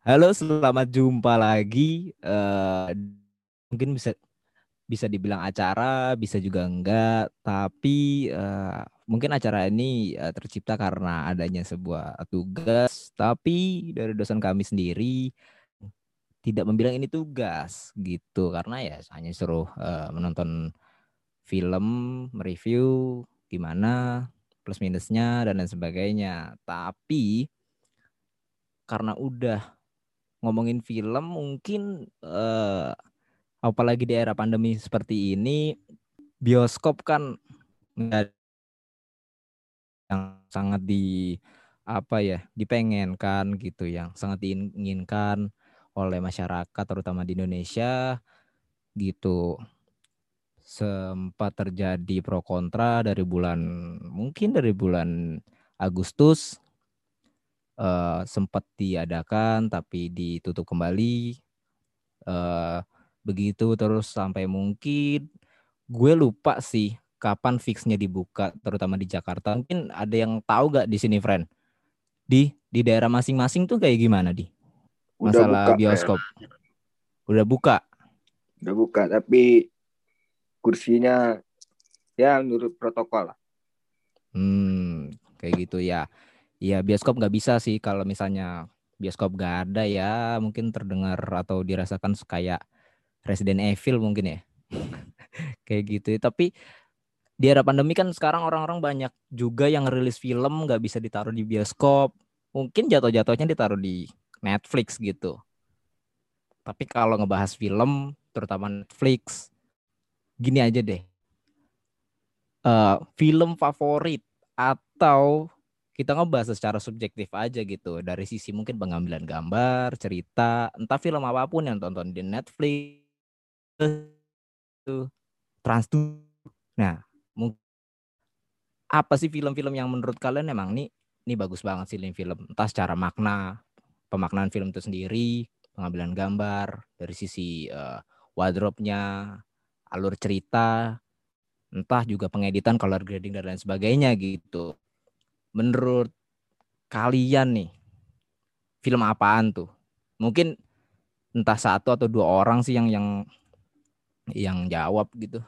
Halo, selamat jumpa lagi. Uh, mungkin bisa bisa dibilang acara, bisa juga enggak. Tapi uh, mungkin acara ini uh, tercipta karena adanya sebuah tugas. Tapi dari dosen kami sendiri tidak membilang ini tugas gitu, karena ya hanya suruh uh, menonton film, mereview gimana plus minusnya dan lain sebagainya. Tapi karena udah ngomongin film mungkin uh, apalagi di era pandemi seperti ini bioskop kan yang sangat di apa ya dipengenkan gitu yang sangat diinginkan oleh masyarakat terutama di Indonesia gitu. Sempat terjadi pro kontra dari bulan mungkin dari bulan Agustus uh, sempat diadakan tapi ditutup kembali. Uh, begitu terus sampai mungkin gue lupa sih kapan fixnya dibuka terutama di Jakarta. Mungkin ada yang tahu gak di sini friend? Di di daerah masing-masing tuh kayak gimana di? Masalah buka, bioskop. Ya. udah buka? Udah buka tapi kursinya ya menurut protokol lah. Hmm kayak gitu ya ya bioskop nggak bisa sih kalau misalnya bioskop nggak ada ya mungkin terdengar atau dirasakan kayak Resident Evil mungkin ya. Kayak gitu tapi di era pandemi kan sekarang orang-orang banyak juga yang rilis film nggak bisa ditaruh di bioskop. Mungkin jatuh-jatuhnya ditaruh di Netflix gitu. Tapi kalau ngebahas film terutama Netflix gini aja deh. Uh, film favorit atau kita ngebahas secara subjektif aja gitu. Dari sisi mungkin pengambilan gambar, cerita, entah film apa pun yang tonton di Netflix, Trans Nah, apa sih film-film yang menurut kalian emang nih ini bagus banget sih film? Entah secara makna, pemaknaan film itu sendiri, pengambilan gambar dari sisi uh, wardrobe-nya, alur cerita, entah juga pengeditan, color grading dan lain sebagainya gitu menurut kalian nih film apaan tuh? Mungkin entah satu atau dua orang sih yang yang yang jawab gitu.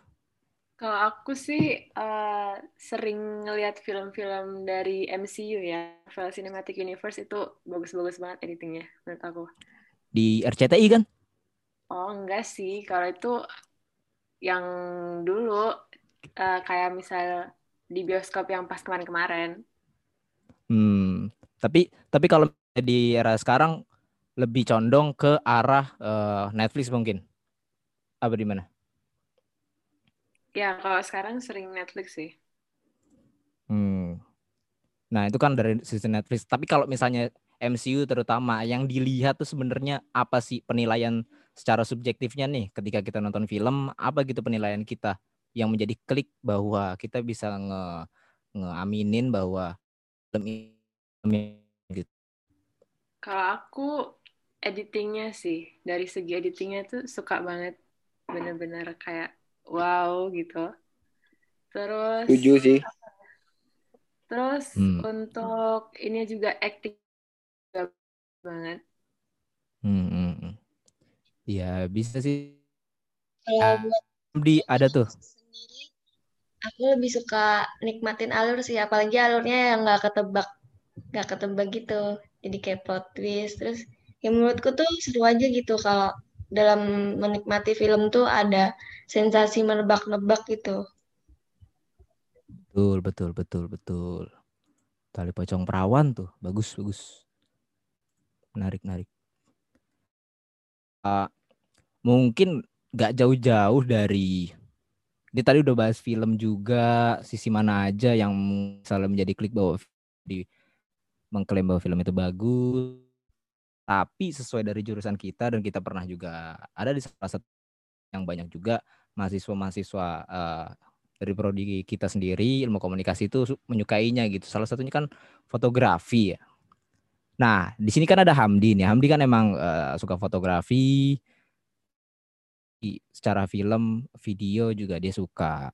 Kalau aku sih uh, sering ngeliat film-film dari MCU ya, Marvel Cinematic Universe itu bagus-bagus banget editingnya menurut aku. Di RCTI kan? Oh enggak sih, kalau itu yang dulu uh, kayak misal di bioskop yang pas kemarin-kemarin. Hmm, tapi tapi kalau di era sekarang lebih condong ke arah uh, Netflix mungkin. Apa di mana? Ya, kalau sekarang sering Netflix sih. Hmm. Nah, itu kan dari sisi Netflix. Tapi kalau misalnya MCU terutama yang dilihat tuh sebenarnya apa sih penilaian secara subjektifnya nih ketika kita nonton film, apa gitu penilaian kita yang menjadi klik bahwa kita bisa nge ngeaminin bahwa gitu. Kalau aku editingnya sih dari segi editingnya tuh suka banget bener-bener kayak wow gitu. Terus Setuju sih. Terus hmm. untuk ini juga acting banget. Hmm. Ya bisa sih. Kalau di ada tuh aku lebih suka nikmatin alur sih apalagi alurnya yang nggak ketebak nggak ketebak gitu. Jadi kayak plot twist. Terus ya menurutku tuh seru aja gitu kalau dalam menikmati film tuh ada sensasi menebak-nebak gitu. Betul betul betul betul. Tali pocong perawan tuh bagus bagus. Menarik menarik uh, mungkin nggak jauh-jauh dari ini tadi udah bahas film juga, sisi mana aja yang misalnya menjadi klik bahwa di mengklaim bahwa film itu bagus, tapi sesuai dari jurusan kita dan kita pernah juga ada di salah satu yang banyak juga mahasiswa-mahasiswa uh, dari prodi kita sendiri ilmu komunikasi itu menyukainya gitu. Salah satunya kan fotografi ya. Nah, di sini kan ada Hamdi nih. Hamdi kan emang uh, suka fotografi, secara film, video juga dia suka.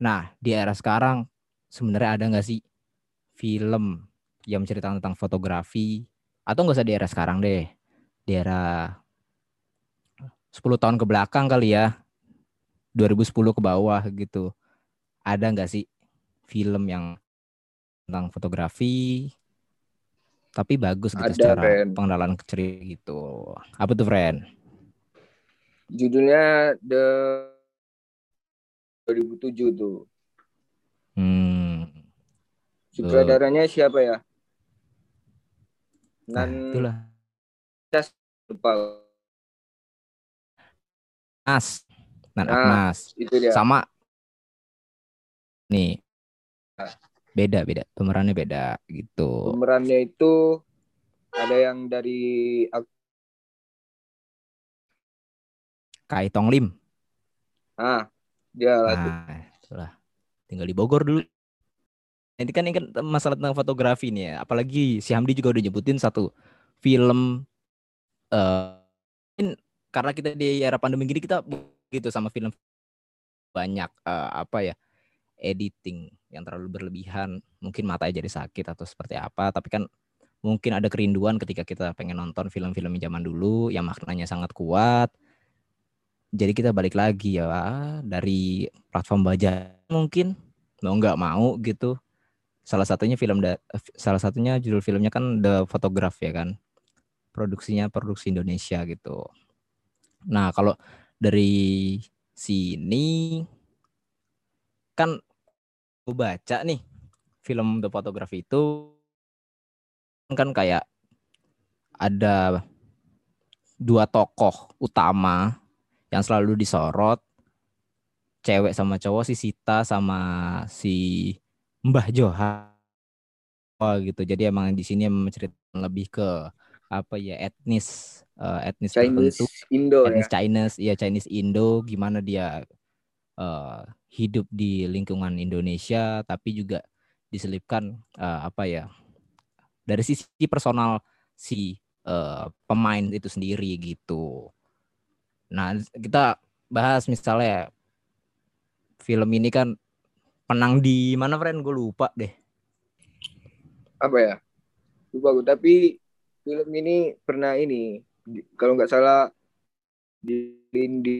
Nah, di era sekarang sebenarnya ada nggak sih film yang menceritakan tentang fotografi atau nggak usah di era sekarang deh, di era 10 tahun ke belakang kali ya 2010 ke bawah gitu ada nggak sih film yang tentang fotografi tapi bagus gitu Ada, secara Ren. pengenalan cerita gitu apa tuh friend Judulnya The 2007 tuh. hmm Sutradaranya siapa ya? nah, Nan itulah lupa. Nas Nan Nah. Agnas Itu dia. sama nih Ah. beda beda pemerannya beda gitu Pemerannya itu ada yang dari ak- Kai Tong Lim. Ah dia lah tuh. nah itulah. Tinggal di Bogor dulu. Ini kan ini kan masalah tentang fotografi nih ya. Apalagi si Hamdi juga udah nyebutin satu film eh in- karena kita di era pandemi gini kita gitu sama film banyak eh, apa ya editing yang terlalu berlebihan. Mungkin matanya jadi sakit atau seperti apa. Tapi kan mungkin ada kerinduan ketika kita pengen nonton film-film zaman dulu yang maknanya sangat kuat jadi kita balik lagi ya dari platform baja mungkin. Mau nggak mau gitu. Salah satunya film da- salah satunya judul filmnya kan The Photograph ya kan. Produksinya produksi Indonesia gitu. Nah kalau dari sini kan gue baca nih film The Photograph itu kan kayak ada dua tokoh utama yang selalu disorot cewek sama cowok si Sita sama si Mbah Joha oh, gitu. Jadi emang di sini menceritakan lebih ke apa ya etnis eh, etnis Chinese tertentu. Indo ya. etnis Chinese iya Chinese Indo. Gimana dia eh, hidup di lingkungan Indonesia tapi juga diselipkan eh, apa ya dari sisi personal si eh, pemain itu sendiri gitu nah kita bahas misalnya film ini kan penang di mana friend gue lupa deh Apa ya? Lupa gue. Tapi film ini pernah ini kalau nggak salah di di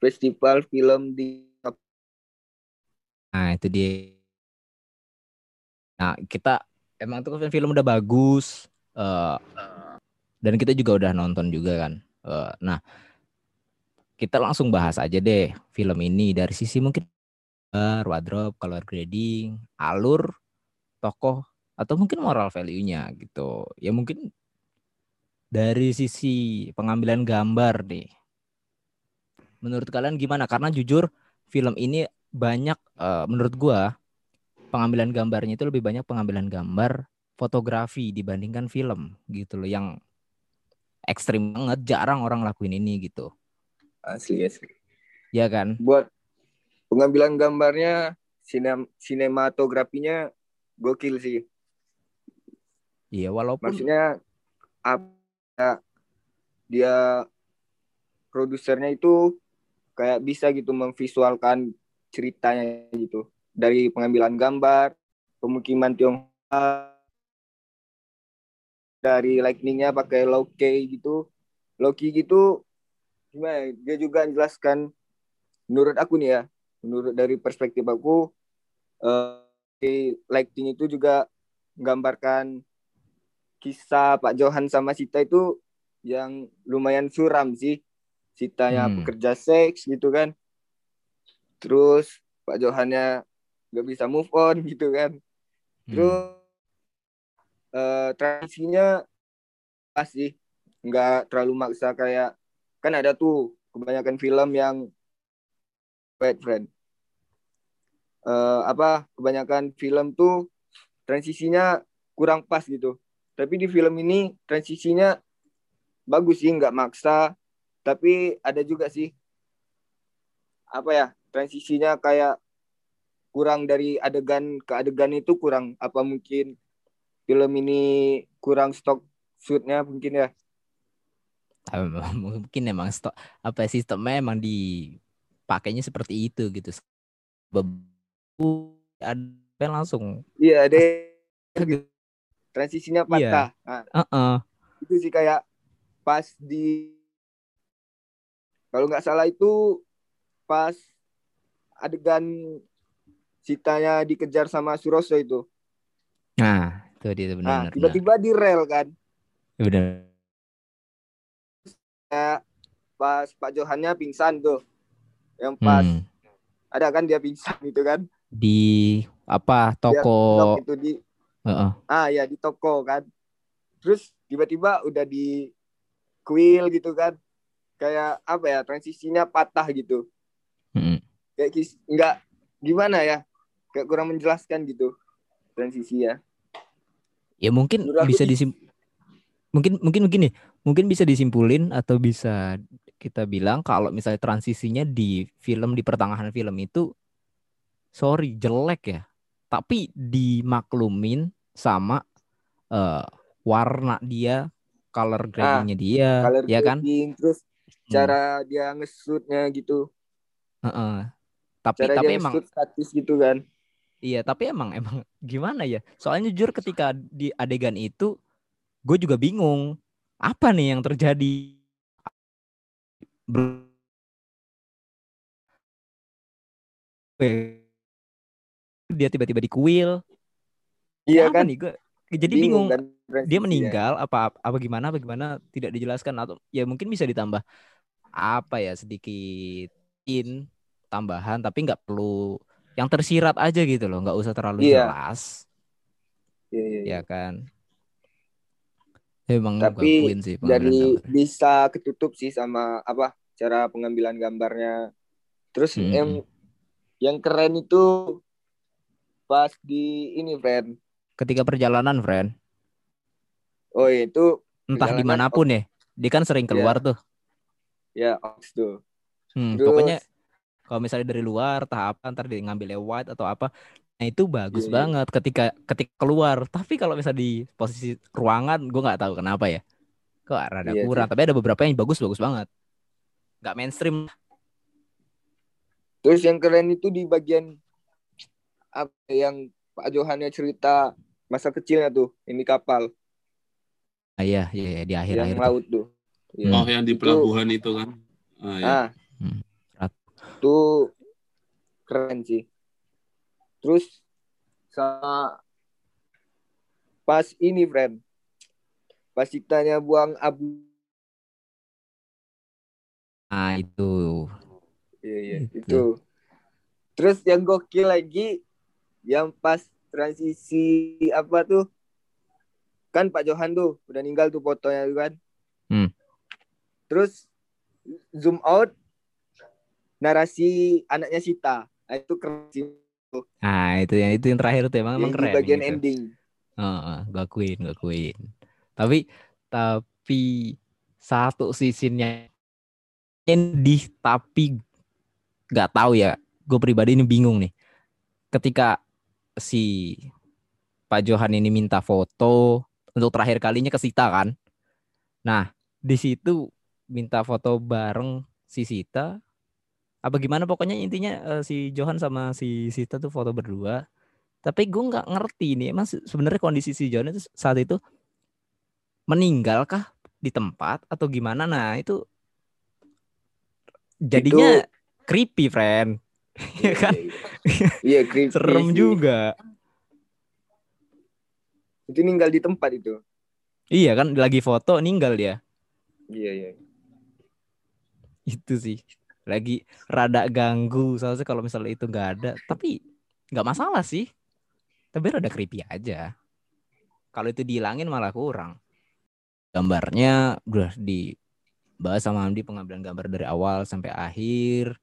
festival film di Nah, itu dia. Nah, kita emang tuh kan film udah bagus. eh, dan kita juga udah nonton juga kan. Eh, nah, kita langsung bahas aja deh film ini dari sisi mungkin eh, wardrobe, color grading, alur, tokoh, atau mungkin moral value-nya gitu. Ya mungkin dari sisi pengambilan gambar nih. Menurut kalian gimana? Karena jujur film ini banyak eh, menurut gua pengambilan gambarnya itu lebih banyak pengambilan gambar fotografi dibandingkan film gitu loh yang ekstrim banget jarang orang lakuin ini gitu asli asli. ya kan Buat pengambilan gambarnya sinem sinematografinya gokil sih. iya walaupun Maksudnya apa dia produsernya itu kayak bisa gitu memvisualkan ceritanya gitu dari pengambilan gambar pemukiman Tionghoa dari lightningnya pakai low key gitu low key gitu gimana dia juga menjelaskan menurut aku nih ya menurut dari perspektif aku eh, lighting itu juga menggambarkan kisah Pak Johan sama Sita itu yang lumayan suram sih. Sitanya Hmm. pekerja seks gitu kan. Terus Pak Johannya nggak bisa move on gitu kan. hmm, Terus eh transisinya pas sih. Nggak terlalu maksa kayak kan ada tuh kebanyakan film yang wait friend. Eh, apa kebanyakan film tuh transisinya kurang pas gitu. Tapi di film ini transisinya bagus sih, nggak maksa. Tapi ada juga sih apa ya transisinya kayak kurang dari adegan ke adegan itu kurang. Apa mungkin film ini kurang stok shootnya mungkin ya? mungkin emang stok apa ya, sistemnya emang dipakainya seperti itu gitu Bebu ada langsung Iya ada transisinya Iya. patah. Nah, Heeh. itu sih kayak pas di kalau nggak salah itu pas adegan Sitanya dikejar sama Suroso itu. Nah, itu dia benar. Nah, tiba-tiba di rel kan. Benar. Ya, pas Pak Johannya pingsan tuh. Yang pas Hmm. ada kan dia pingsan gitu kan. Di apa Dia toko knock itu di Heeh. ah ya di toko kan. Terus tiba-tiba udah di kuil gitu kan. Kayak apa ya transisinya patah gitu. Mm-mm. Kayak nggak gimana ya? Kayak kurang menjelaskan gitu transisi ya. Ya mungkin Menurut bisa di- disim mungkin mungkin begini, mungkin bisa disimpulin atau bisa kita bilang kalau misalnya transisinya di film di pertengahan film itu sorry jelek ya. Tapi dimaklumin sama eh, warna dia, color gradingnya dia, Color ya kan? terus Hmm. cara dia ngesutnya gitu. Heeh. Tapi Cara tapi dia emang statis gitu kan. Iya, tapi emang emang gimana ya? Soalnya jujur ketika di adegan itu gue juga bingung apa nih yang terjadi. Ber- Dia tiba-tiba di kuil. Iya Apa kan? nih gue jadi bingung. kan Dia meninggal apa apa gimana apa gimana tidak dijelaskan atau ya mungkin bisa ditambah apa ya sedikit in tambahan tapi nggak perlu yang tersirat aja gitu loh nggak usah terlalu Iya. jelas Iya, iya, iya. ya kan emang Tapi sih Dari gambar. bisa ketutup sih sama apa cara pengambilan gambarnya. Terus Hmm. yang yang keren itu pas di ini, friend. ketika perjalanan friend Oh, itu entah di mana pun ya dia kan sering keluar tuh ya Ox tuh. Hmm, Terus pokoknya kalau misalnya dari luar tahap ntar dia ngambil lewat atau apa nah itu bagus Iya, iya. banget ketika ketika keluar tapi kalau misalnya di posisi ruangan gue nggak tahu kenapa ya kok rada Iya, kurang tapi ada beberapa yang bagus bagus banget nggak mainstream Terus yang keren itu di bagian apa yang Pak Johannya cerita masa kecilnya tuh, ini kapal ah, iya iya iya, di akhir yang akhir laut tuh. Iya. Hmm. Oh, yang di pelabuhan itu kan. Ah, ya. Ah, Hmm. Itu keren sih. Terus sama pas ini, friend. Pas ditanya buang abu. nah itu Iya, iya, Itu. itu. Terus yang gokil lagi, yang pas transisi apa tuh? Kan Pak Johan tuh udah meninggal tuh fotonya tuh kan. Hmm. Terus zoom out narasi anaknya Sita. Nah, itu keren. Nah itu yang itu yang terakhir tuh emang emang di keren bagian gitu. ending. Heeh, gue akuin, gue akuin. Tapi tapi satu sisinya endih tapi nggak tahu ya. Gue pribadi ini bingung nih. Ketika si Pak Johan ini minta foto untuk terakhir kalinya ke Sita kan. Nah, di situ minta foto bareng si Sita. Apa gimana pokoknya intinya eh, si Johan sama si Sita tuh foto berdua tapi gue nggak ngerti nih emang se- sebenarnya kondisi si John itu saat itu meninggalkah di tempat atau gimana nah itu jadinya creepy friend ya kan Iya, iya. Iya, creepy serem sih. juga Itu ninggal di tempat itu. iya kan lagi foto ninggal dia Iya, iya. itu sih lagi rada ganggu. Soalnya kalau misalnya itu nggak ada. Tapi nggak masalah sih. Tapi rada creepy aja. Kalau itu dihilangin malah kurang. Gambarnya udah dibahas sama Hamdi pengambilan gambar dari awal sampai akhir.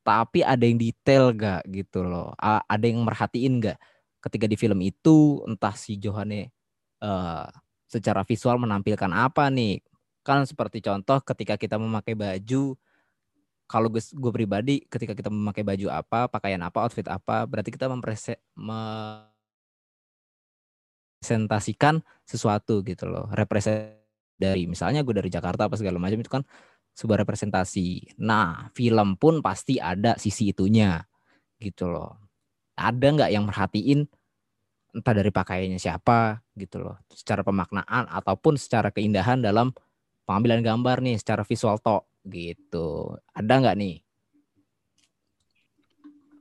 Tapi ada yang detail gak gitu loh. Ada yang merhatiin gak ketika di film itu entah si Johane eh, secara visual menampilkan apa nih? Kan seperti contoh ketika kita memakai baju kalau gue gue pribadi ketika kita memakai baju apa pakaian apa outfit apa berarti kita memprese merepresentasikan sesuatu gitu loh. Represent dari misalnya gue dari Jakarta apa segala macam itu kan sebuah representasi. Nah film pun pasti ada sisi itunya gitu loh. Ada nggak yang merhatiin entah dari pakaiannya siapa gitu loh. Secara pemaknaan ataupun secara keindahan dalam pengambilan gambar nih secara visual tok gitu. Ada nggak nih?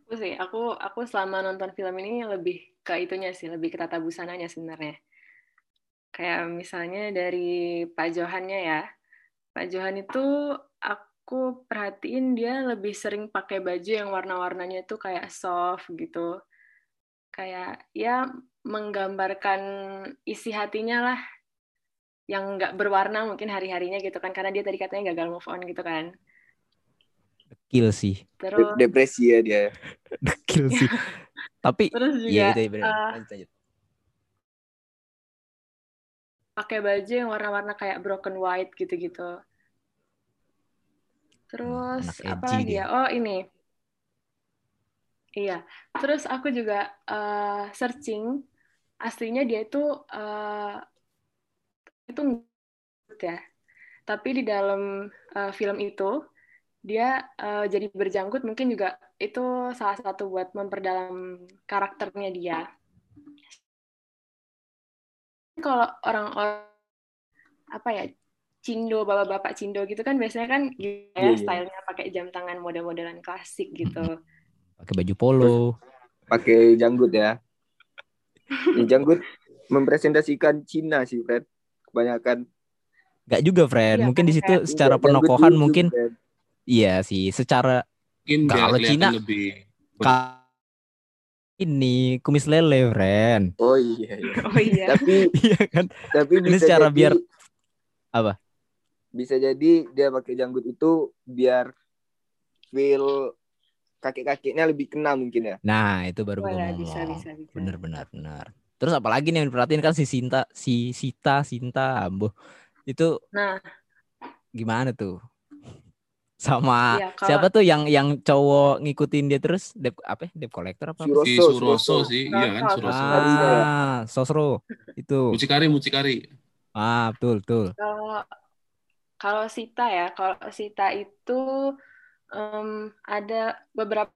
Aku sih, aku aku selama nonton film ini lebih ke itunya sih, lebih ke tata busananya sebenarnya. Kayak misalnya dari Pak Johannya ya. Pak Johan itu aku perhatiin dia lebih sering pakai baju yang warna-warnanya itu kayak soft gitu. Kayak ya menggambarkan isi hatinya lah yang nggak berwarna mungkin hari-harinya gitu kan karena dia tadi katanya gagal move on gitu kan. Dekil sih. Terus depresi ya dia. Dekil sih. Tapi terus juga iya itu benar uh, lanjut lanjut. pakai baju yang warna-warna kayak broken white gitu-gitu. Terus Hmm, apa lagi dia. ya? Oh ini. Iya. Terus aku juga uh, searching. Aslinya dia itu uh, itu ya. Tapi di dalam uh, film itu dia uh, jadi berjangkut mungkin juga itu salah satu buat memperdalam karakternya dia. Kalau orang-orang apa ya cindo bapak-bapak cindo gitu kan biasanya kan gitu ya iya. stylenya pakai jam tangan model-modelan klasik gitu. Pakai baju polo. Pakai janggut ya. Ini janggut mempresentasikan Cina sih Fred kebanyakan Gak juga, Fred. Iya, mungkin di situ kayak- secara Janggut penokohan mungkin iya sih. Secara Mungkin Kalau Cina- lebih ka- ini kumis lele, Fred. oh iya, iya. oh iya tapi Iya kan? tapi Ini bisa secara jadi, biar- apa? bisa jadi dia pakai janggut itu biar feel kakek-kakeknya lebih kena mungkin ya Nah, itu baru Oh, gua ya, ngomong. bisa bisa bisa Bener benar benar. Terus apalagi nih yang diperhatiin kan si Sinta, si Sita, Sinta, Ambo. Itu nah gimana tuh? Sama Iya, kalau- siapa tuh yang yang cowok ngikutin dia terus? Dep apa? ya? Dep kolektor apa? Suroso si Suroso. Suroso sih, iya kan Suroso. Suroso. Ah, Sosro. Itu. Mucikari, Mucikari. Ah, betul, betul. Kalau kalau Sita ya, kalau Sita itu em, ada beberapa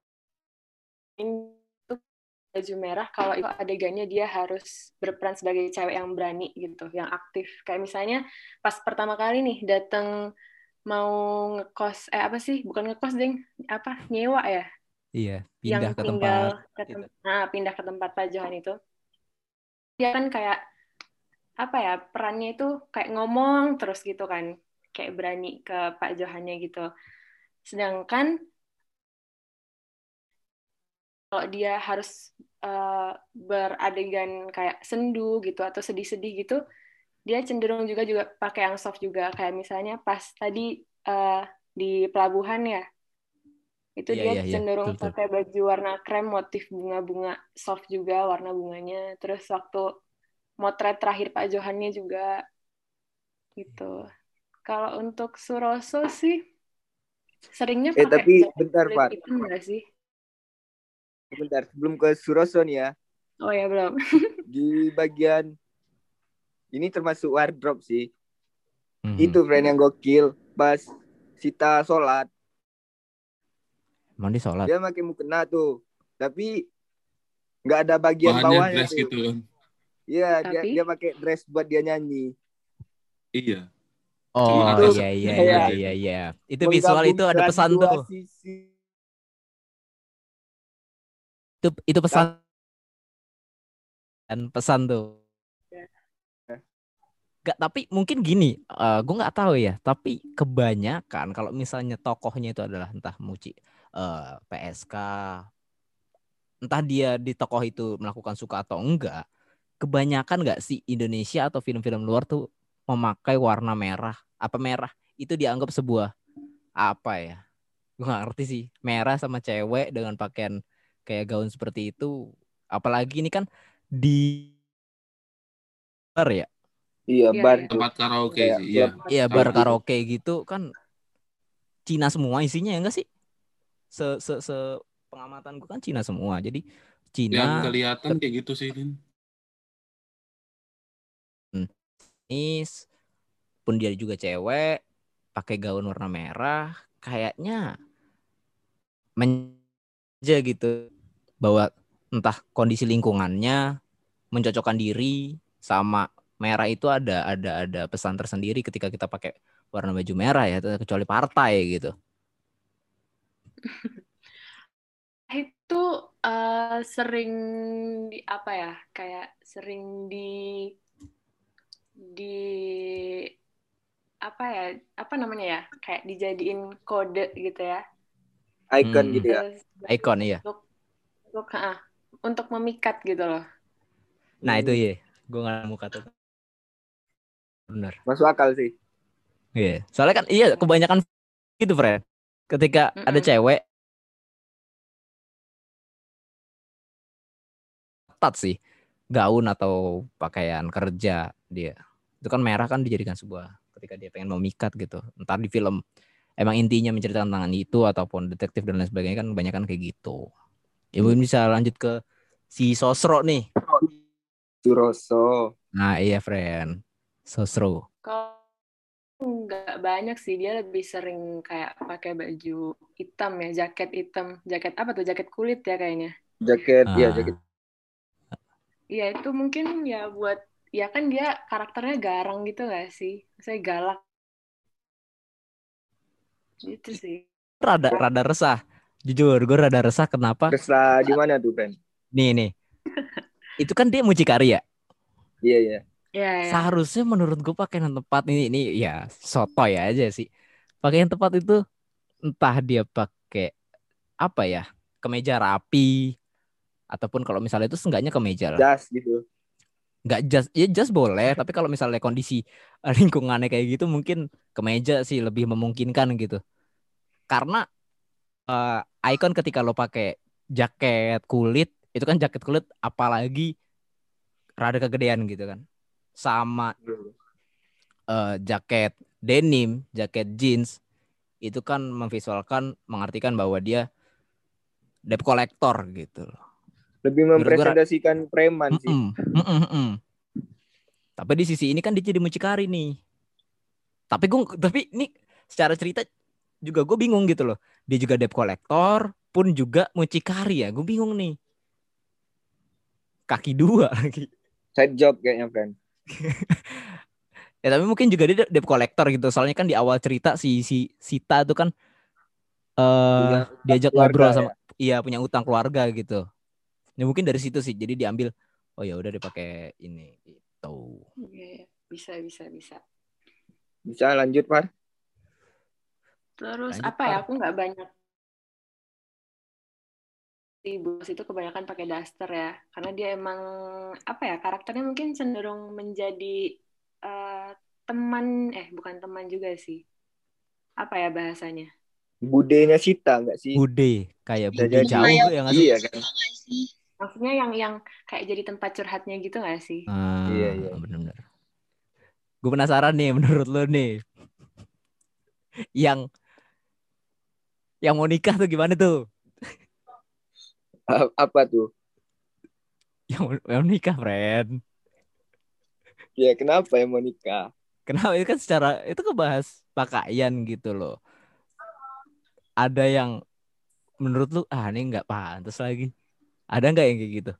baju merah. Kalau itu adegannya dia harus berperan sebagai cewek yang berani gitu, yang aktif. Kayak misalnya pas pertama kali nih datang mau ngekos, eh apa sih? Bukan ngekos ding, apa nyewa ya? Iya, yang pindah ke tinggal tempat ke gitu. tem- nah, pindah ke tempat Pak Johan itu. Dia kan kayak apa ya perannya itu kayak ngomong terus gitu kan kayak berani ke Pak Johannya gitu sedangkan kalau dia harus eh, beradegan kayak sendu gitu atau sedih-sedih gitu dia cenderung juga juga pakai yang soft juga kayak misalnya pas tadi eh, di pelabuhan ya itu Iya, dia iya, iya. cenderung betul. pakai baju warna krem motif bunga-bunga soft juga warna bunganya terus waktu motret terakhir Pak Johannya juga gitu kalau untuk Suroso sih seringnya Eh, pakai tapi jaket bentar, Pak. sih Bentar, sebelum ke Suroso nih ya. oh ya belum Di bagian ini termasuk wardrobe sih. Mhm. Itu friend yang gokil pas Sita sholat. Emang dia sholat. Dia pakai mukena tuh. Tapi nggak ada bagian Bahannya bawahnya dress tuh. gitu kan. Iya, dia Tapi? dia pakai dress buat dia nyanyi. Iya. Oh iya iya iya iya iya. Itu visual itu ada pesan tuh. sisi. Itu itu pesan dan pesan tuh. Ya. Gak, tapi mungkin gini, eh gue nggak tahu ya. Tapi kebanyakan kalau misalnya tokohnya itu adalah entah Muci, eh, PSK, entah dia di tokoh itu melakukan suka atau enggak, kebanyakan nggak sih Indonesia atau film-film luar tuh memakai warna merah, apa merah itu dianggap sebuah apa ya? Gue nggak ngerti sih. Merah sama cewek dengan pakaian kayak gaun seperti itu, apalagi ini kan di bar ya, Iya, Iya, bar iya. Tempat karaoke Kayak sih, iya. Iya bar Karaoke. gitu kan Cina semua isinya ya enggak sih? Se se, se pengamatan gue kan Cina semua. Jadi Yang Cina kelihatan kayak gitu sih, Lin. Nis pun dia juga cewek pakai gaun warna merah kayaknya menja gitu bahwa entah kondisi lingkungannya mencocokkan diri sama merah itu ada ada ada pesan tersendiri ketika kita pakai warna baju merah ya kecuali partai gitu. Itu uh, sering di apa ya? Kayak sering di di apa ya? Apa namanya ya? Kayak dijadiin kode gitu ya. Icon Hmm. gitu ya. Terus Icon iya. Untuk untuk, ah, untuk memikat gitu loh. Nah Hmm. itu iya. Gue nggak nemu kata. Bener. Masuk akal sih. Iya. Soalnya kan iya kebanyakan gitu, Fred. Ketika ada Mm-mm. cewek ketat sih gaun atau pakaian kerja dia. Itu kan merah kan dijadikan sebuah ketika dia pengen memikat gitu. Entar di film emang intinya menceritakan tentang itu ataupun detektif dan lain sebagainya kan kebanyakan kayak gitu. Ya mungkin bisa lanjut ke si Sosro nih. Suroso. Nah iya friend. Sosro. Kalau nggak banyak sih, dia lebih sering kayak pakai baju hitam ya, jaket hitam, jaket apa tuh, jaket kulit ya kayaknya. Jaket, ya Ah. jaket. Iya itu mungkin ya buat, ya kan dia karakternya garang gitu gak sih? Saya galak. Gitu sih. Rada rada resah. Jujur gue rada resah kenapa? Resah di mana tuh, Ben? Nih nih. Itu kan dia mucikari ya. Iya, iya. Ya, ya. Seharusnya menurut gue pakaian yang tepat ini ini ya sotoy aja sih. Pakaian tepat itu entah dia pakai apa ya kemeja rapi ataupun kalau misalnya itu seenggaknya kemeja lah. Jas gitu. Nggak jas ya jas boleh tapi kalau misalnya kondisi lingkungannya kayak gitu mungkin kemeja sih lebih memungkinkan gitu. Karena eh, icon ketika lo pakai jaket kulit itu kan jaket kulit apalagi rada kegedean gitu kan. Sama eh, jaket denim, jaket jeans itu kan memvisualkan mengartikan bahwa dia debt collector gitu loh. Lebih Menurut mempresentasikan preman sih. Mm-mm, mm-mm, mm-mm. Tapi di sisi ini kan dia jadi mucikari nih. Tapi gue tapi ini secara cerita juga gue bingung gitu loh. Dia juga debt collector pun juga mucikari ya. Gue bingung nih. Kaki dua lagi. Side job kayaknya, friend. Ya tapi mungkin juga dia debt collector gitu. Soalnya kan di awal cerita si si Sita itu kan eh Punya diajak ngobrol ya. sama iya punya utang keluarga gitu. Ya mungkin dari situ sih. Jadi diambil oh ya udah dipakai ini gitu. Iya, iya. Bisa, bisa, bisa. Bisa lanjut, Par? Terus Lanjut, apa ya? Par. Aku nggak banyak si bos itu kebanyakan pakai daster ya, karena dia emang apa ya karakternya mungkin cenderung menjadi eh, teman, eh bukan teman juga sih. Apa ya bahasanya? Budenya Sita nggak sih? Bude kayak bude jauh ya nggak sih? Iya kan? Maksudnya yang yang kayak jadi tempat curhatnya gitu nggak sih? Ah, Iya, iya. benar-benar. Gue penasaran nih menurut lo nih. yang yang mau nikah tuh gimana tuh? Apa tuh? Yang mau, yang nikah, friend. Ya kenapa ya mau nikah? Kenapa itu kan secara itu kebahas pakaian gitu loh. Ada yang menurut lu ah ini nggak pantas lagi. Ada nggak yang kayak gitu?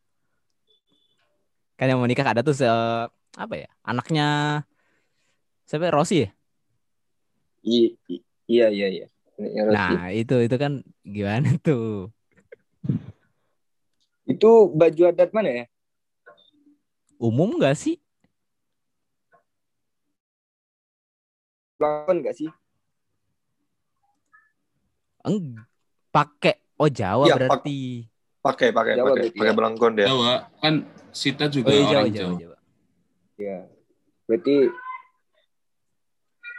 Kan yang mau nikah ada tuh se apa ya? Anaknya siapa? Rossi ya? I- i- Iya, iya, iya. Rossi. Nah, itu itu kan gimana tuh? Itu baju adat mana ya? Umum nggak sih? Pelakon nggak sih? Eng pakai oh Jawa pak- berarti. Pakai, pakai, Jawa pakai, pakai ya? belangkon dia. Jawa kan Sita Oh juga iya Jawa orang Jawa Jawa. Jawa. Ya. Berarti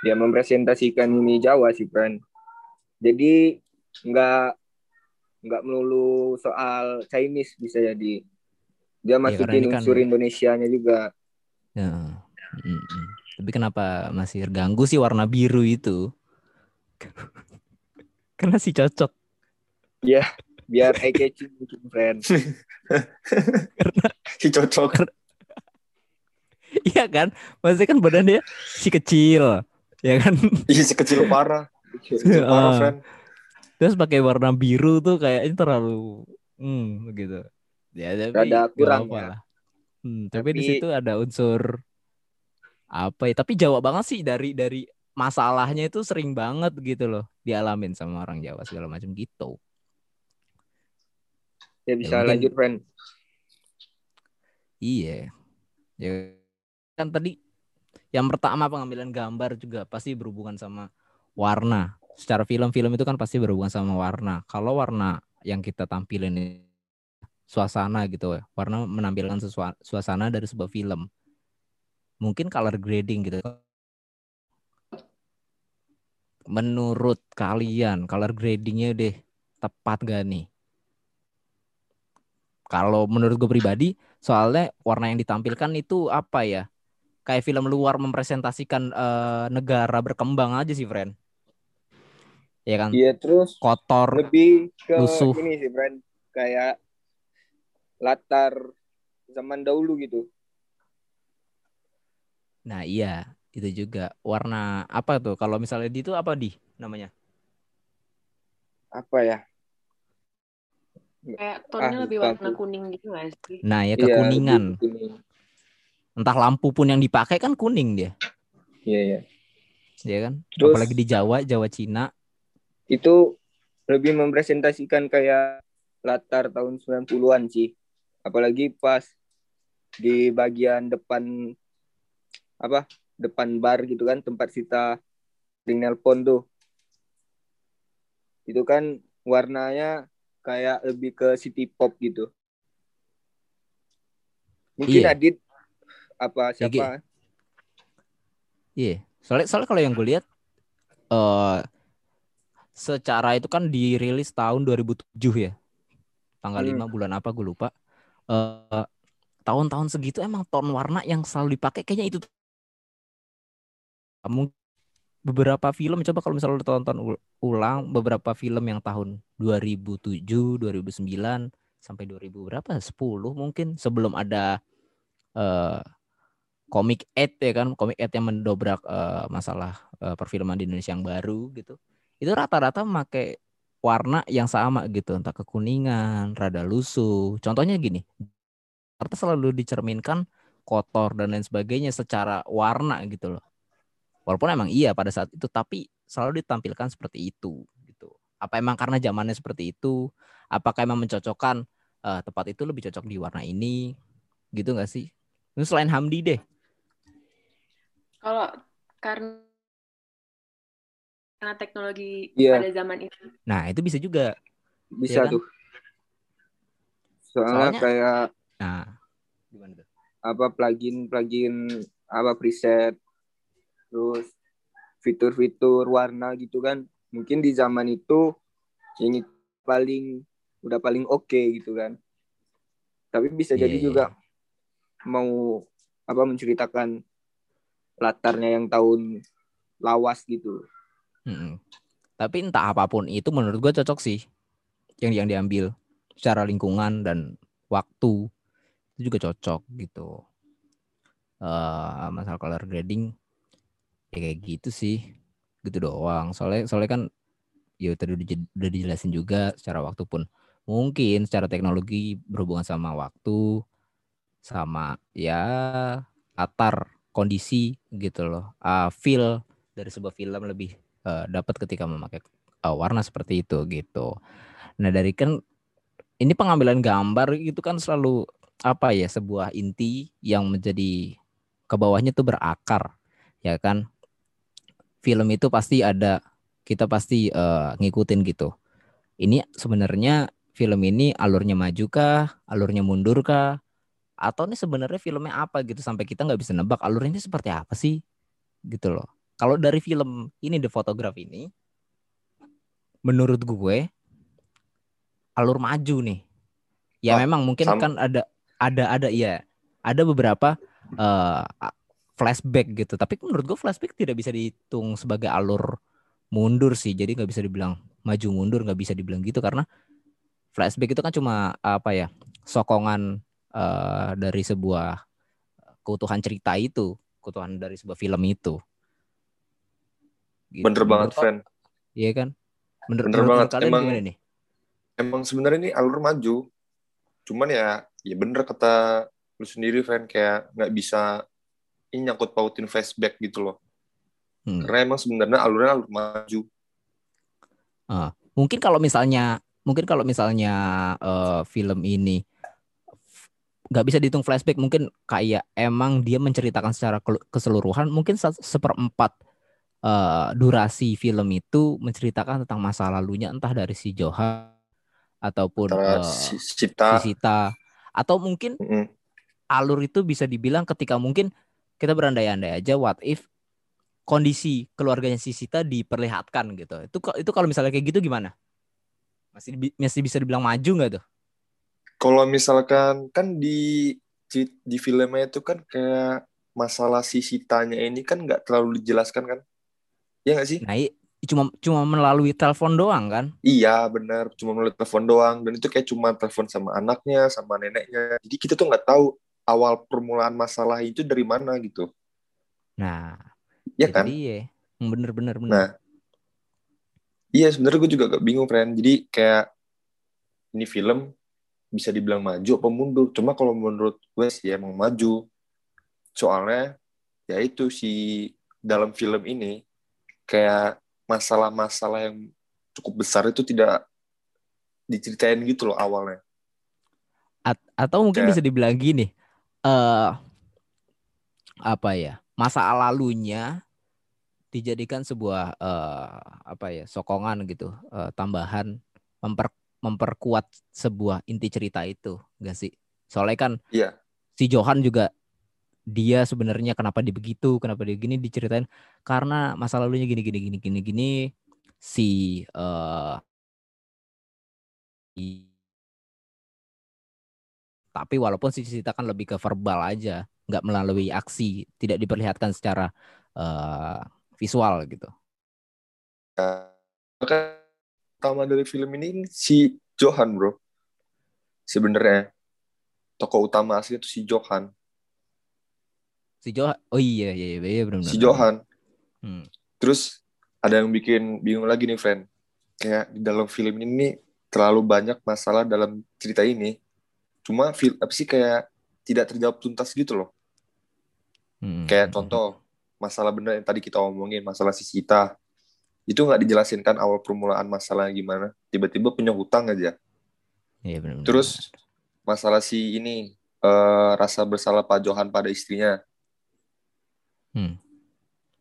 dia mempresentasikan ini Jawa sih, friend. Jadi nggak nggak melulu soal Chinese bisa jadi. Dia karena masukin kan- unsur Indonesianya juga. Ya. Mm-mm. Tapi kenapa masih terganggu sih warna biru itu? Karena sih cocok. Biar eye catching mungkin, friend. Si cocok. Iya kan? Maksudnya kan badannya si kecil. Ya kan? Ih, si kecil parah. Kecil parah, Ah. friend. Terus pakai warna biru tuh kayaknya terlalu hmm gitu. Ya tapi nggak kurang ya. lah. Hmm, tapi, di Tapi- situ ada unsur apa ya? Tapi Jawa banget sih dari dari masalahnya itu sering banget gitu loh dialamin sama orang Jawa segala macam gitu. Ya bisa mungkin- lanjut, friend. Iya. Ya kan tadi yang pertama pengambilan gambar juga pasti berhubungan sama warna. Secara film-film itu kan pasti berhubungan sama warna. Kalau warna yang kita tampilin ini suasana gitu ya. Warna menampilkan suasana dari sebuah film. Mungkin color grading gitu. Menurut kalian color gradingnya deh tepat gak nih? Kalau menurut gue pribadi, soalnya warna yang ditampilkan itu apa ya? Kayak film luar mempresentasikan eh, negara berkembang aja sih, friend. Ya kan? Iya, terus Kotor. lebih ke lusuh. ini sih, friend. Kayak latar zaman dahulu gitu. Nah, iya, itu juga warna apa tuh? Kalau misalnya di itu apa di namanya? Apa ya? Kayak tonnya Ah, lebih lupa warna aku. kuning gitu nggak sih? Nah, ya Iya, kekuningan. kuning. Entah lampu pun yang dipakai kan kuning dia, Iya, iya. ya kan? Terus- Apalagi di Jawa, Jawa Cina. Itu lebih mempresentasikan kayak latar tahun 90-an sih. Apalagi pas di bagian depan apa? Depan bar gitu kan tempat kita sering nelpon tuh. Itu kan warnanya kayak lebih ke city pop gitu. Mungkin Iya. Adit apa Ya, Gi. siapa? Iya, soalnya soalnya kalau yang gue lihat eh secara itu kan dirilis tahun 2007 ya. Tanggal Hmm. 5 bulan apa gue lupa. Eh tahun-tahun segitu emang ton warna yang selalu dipakai kayaknya itu Mungkin beberapa film coba kalau misalnya lu tonton ul- ulang beberapa film yang tahun 2007, 2009 sampai 2000 berapa? 10 mungkin sebelum ada eh komik 8 ya kan, komik 8 yang mendobrak eh, masalah eh, perfilman di Indonesia yang baru gitu. Itu rata-rata memakai warna yang sama gitu, entah kekuningan, rada lusuh. Contohnya gini, Jakarta selalu dicerminkan kotor dan lain sebagainya secara warna gitu loh. Walaupun emang iya pada saat itu, tapi selalu ditampilkan seperti itu gitu. Apa emang karena zamannya seperti itu? Apakah emang mencocokkan eh, tempat itu lebih cocok di warna ini? Gitu nggak sih? Ini selain Hamdi deh. Kalau karena karena teknologi Iya. pada zaman itu Nah, itu bisa juga. Bisa Iya kan? tuh. Soalnya, Soalnya- kayak Nah, gimana tuh? apa plugin plugin apa preset terus fitur-fitur warna gitu kan. Mungkin di zaman itu ini paling udah paling oke gitu kan. Tapi bisa Iya, jadi iya, juga mau apa menceritakan latarnya yang tahun lawas gitu. Mm-mm. Tapi entah apa pun itu menurut gue cocok sih yang yang diambil. Secara lingkungan dan waktu itu juga cocok gitu. eh masalah color grading ya kayak gitu sih, gitu doang. Soalnya soalnya kan ya tadi udah, di- udah dijelasin juga secara waktu pun mungkin secara teknologi berhubungan sama waktu sama ya latar kondisi gitu loh. Ah, feel dari sebuah film lebih eh, dapat ketika memakai eh, warna seperti itu gitu. Nah dari kan ini pengambilan gambar itu kan selalu apa ya sebuah inti yang menjadi ke bawahnya tuh berakar ya kan. Film itu pasti ada kita pasti eh, ngikutin gitu. Ini sebenarnya film ini alurnya maju kah, alurnya mundur kah, atau ini sebenarnya filmnya apa gitu sampai kita nggak bisa nebak alurnya ini seperti apa sih gitu loh. Kalau dari film ini The Photograph ini, menurut gue alur maju nih. Ya Oh, memang mungkin sama. kan ada ada ada ya ada beberapa eh, flashback gitu. Tapi menurut gue flashback tidak bisa dihitung sebagai alur mundur sih. Jadi nggak bisa dibilang maju mundur nggak bisa dibilang gitu karena flashback itu kan cuma apa ya sokongan eh, dari sebuah keutuhan cerita itu, keutuhan dari sebuah film itu. Gitu. Bener banget, friend. Iya kan? Bener menurut banget. kalian Emang- gimana nih? Emang sebenarnya ini alur maju. Cuman ya, ya bener kata lu sendiri, friend. Kayak nggak bisa ini nyangkut pautin flashback gitu loh. Hmm. Karena emang sebenarnya alurnya alur maju. Mungkin kalau misalnya mungkin kalau misalnya eh, film ini nggak bisa dihitung flashback mungkin kayak emang dia menceritakan secara keseluruhan mungkin se- seperempat eh, durasi film itu menceritakan tentang masa lalunya entah dari si Johan ataupun Antara eh, si si Sita. Sita atau mungkin Mm-mm. alur itu bisa dibilang ketika mungkin kita berandai-andai aja what if kondisi keluarganya si Sita diperlihatkan gitu. Itu itu kalau misalnya kayak gitu gimana? Masih masih bisa dibilang maju nggak tuh? Kalau misalkan kan di di filmnya itu kan kayak masalah si Sitanya ini kan nggak terlalu dijelaskan kan? Iya nggak sih? Nah, cuma cuma melalui telepon doang kan? Iya benar, cuma melalui telepon doang dan itu kayak cuma telepon sama anaknya, sama neneknya. Jadi kita tuh nggak tahu awal permulaan masalah itu dari mana gitu. Nah, Ya itu kan? dia. Hmm, Bener bener bener. Nah, iya sebenarnya gue juga agak bingung, friend. Jadi kayak ini film bisa dibilang maju apa mundur. Cuma kalau menurut gue sih emang maju. Soalnya ya itu si dalam film ini kayak masalah-masalah yang cukup besar itu tidak diceritain gitu loh awalnya. At- atau mungkin Kayak- bisa dibilang gini, eh apa ya masa lalunya dijadikan sebuah eh, apa ya sokongan gitu, eh, tambahan memper memperkuat sebuah inti cerita itu, enggak sih? Soalnya kan Iya. si Johan juga dia sebenarnya kenapa dia begitu, kenapa dia gini diceritain karena masa lalunya gini gini gini gini gini si eh i- tapi walaupun si Sita kan lebih ke verbal aja, nggak melalui aksi, tidak diperlihatkan secara eh, visual gitu. Maka utama dari film ini si Johan, bro. Sebenarnya tokoh utama asli itu si Johan. Si Johan, oh iya iya iya, iya benar Si Johan. Hmm. Terus ada yang bikin bingung lagi nih, friend. Kayak di dalam film ini terlalu banyak masalah dalam cerita ini. Cuma fil apa sih kayak tidak terjawab tuntas gitu loh. Hmm, Kayak hmm, contoh masalah bener yang tadi kita omongin, masalah si Sita. Itu nggak dijelasin kan awal permulaan masalahnya gimana. Tiba-tiba punya hutang aja. Iya benar. Terus masalah si ini eh, rasa bersalah Pak Johan pada istrinya.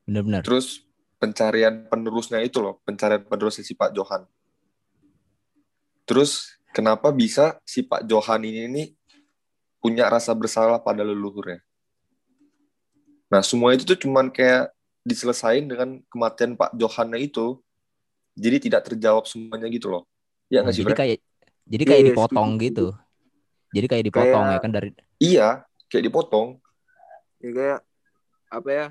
benar-benar. Terus pencarian penerusnya itu loh, pencarian penerusnya si Pak Johan. Terus kenapa bisa si Pak Johan ini nih punya rasa bersalah pada leluhurnya? Nah semua itu tuh cuman kayak diselesain dengan kematian Pak Johannya itu. Jadi tidak terjawab semuanya gitu loh. Ya nggak sih, jadi kayak jadi kayak Iya, dipotong gitu. Jadi kayak dipotong Kayak- ya kan dari Iya, kayak dipotong. Ya kayak apa ya?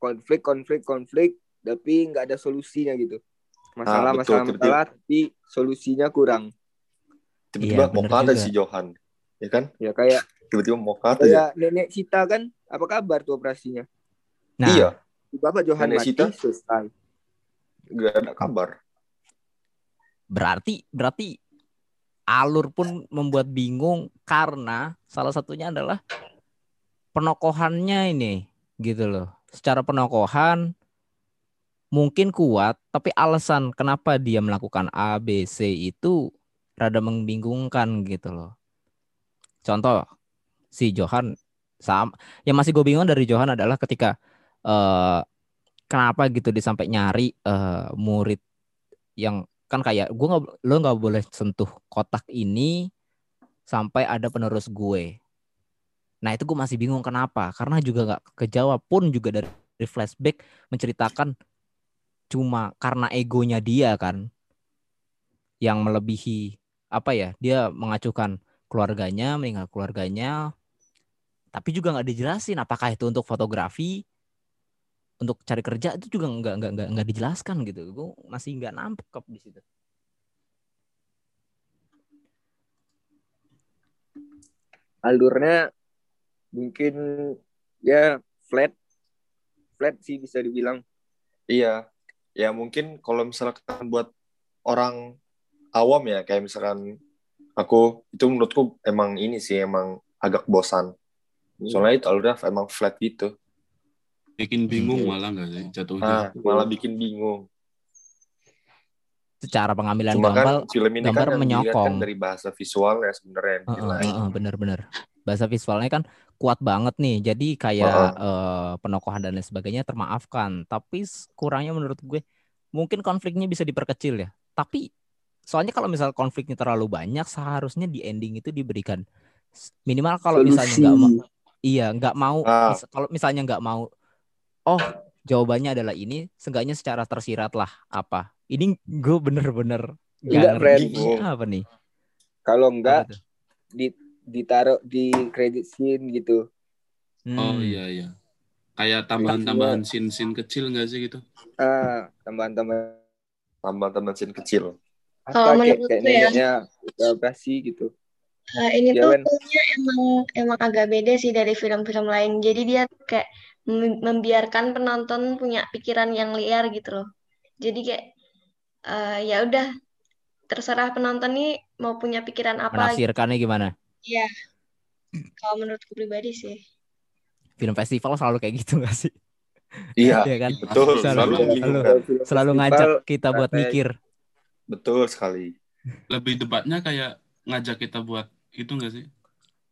Konflik, konflik, konflik, tapi nggak ada solusinya gitu. Masalah, Ah, betul, masalah, masalah, tapi solusinya kurang. Tiba-tiba Iya, mau kata si Johan. Ya kan? Ya kayak Tiba-tiba mau kata ya. nenek Sita kan, apa kabar tuh operasinya? Nah, Iya, Bapak Johan Nenek mati, Sita? selesai. nggak ada kabar. berarti berarti alur pun membuat bingung karena salah satunya adalah penokohannya ini gitu loh. Secara penokohan mungkin kuat, tapi alasan kenapa dia melakukan A, B, C itu rada membingungkan gitu loh. Contoh si Johan sam yang masih gue bingung dari Johan adalah ketika eh kenapa gitu dia sampai nyari eh, murid yang kan kayak gue nggak lo nggak boleh sentuh kotak ini sampai ada penerus gue. Nah itu gue masih bingung kenapa karena juga nggak kejawab pun juga dari, dari flashback menceritakan cuma karena egonya dia kan yang melebihi apa ya dia mengacuhkan keluarganya meninggal keluarganya tapi juga nggak dijelasin apakah itu untuk fotografi untuk cari kerja itu juga nggak nggak nggak nggak dijelaskan gitu gue masih nggak nangkep di situ Alurnya mungkin ya flat, flat sih bisa dibilang. Iya, ya mungkin kalau misalkan buat orang awam ya, kayak misalkan aku, itu menurutku emang ini sih, emang agak bosan. Soalnya itu alurnya emang flat gitu. Bikin bingung Iya. malah nggak sih jatuhnya. Nah, malah bikin bingung. Secara pengambilan Cuma kan gambar, film ini gambar kan yang dilihat menyokong. kan dari bahasa visualnya sebenarnya dinilai. heeh, bener-bener. Bahasa visualnya kan kuat banget nih. Jadi kayak eh, penokohan dan lain sebagainya termaafkan. Tapi kurangnya menurut gue mungkin konfliknya bisa diperkecil ya. Tapi soalnya kalau misal konfliknya terlalu banyak, seharusnya di ending itu diberikan minimal kalau misalnya nggak mau, iya nggak mau. Ah. mis- kalau misalnya nggak mau, oh jawabannya adalah ini. Seenggaknya secara tersirat lah apa. Ini gue bener-bener nggak Enggak, ngerti apa nih. Kalau enggak tuh? di ditaruh di credit scene gitu. Oh Hmm. iya iya. Kayak tambahan-tambahan scene-scene kecil nggak sih gitu? Ah, tambahan-tambahan Tambah-tambah scene kecil. Kalau apa kayak, menurutku kayak ya. operasi gitu. Nah, ini Ya, tuh filmnya emang emang agak beda sih dari film-film lain. Jadi dia kayak mem- membiarkan penonton punya pikiran yang liar gitu loh. Jadi kayak eh, ya udah terserah penonton nih mau punya pikiran apa. Menafsirkannya gimana? Iya. Kalau menurutku pribadi sih. Film festival selalu kayak gitu gak sih? Iya, Iya kan? betul. Selalu- Selalu selalu-. Film Selalu ngajak kita buat mikir. Betul sekali. Lebih debatnya kayak ngajak kita buat itu nggak sih?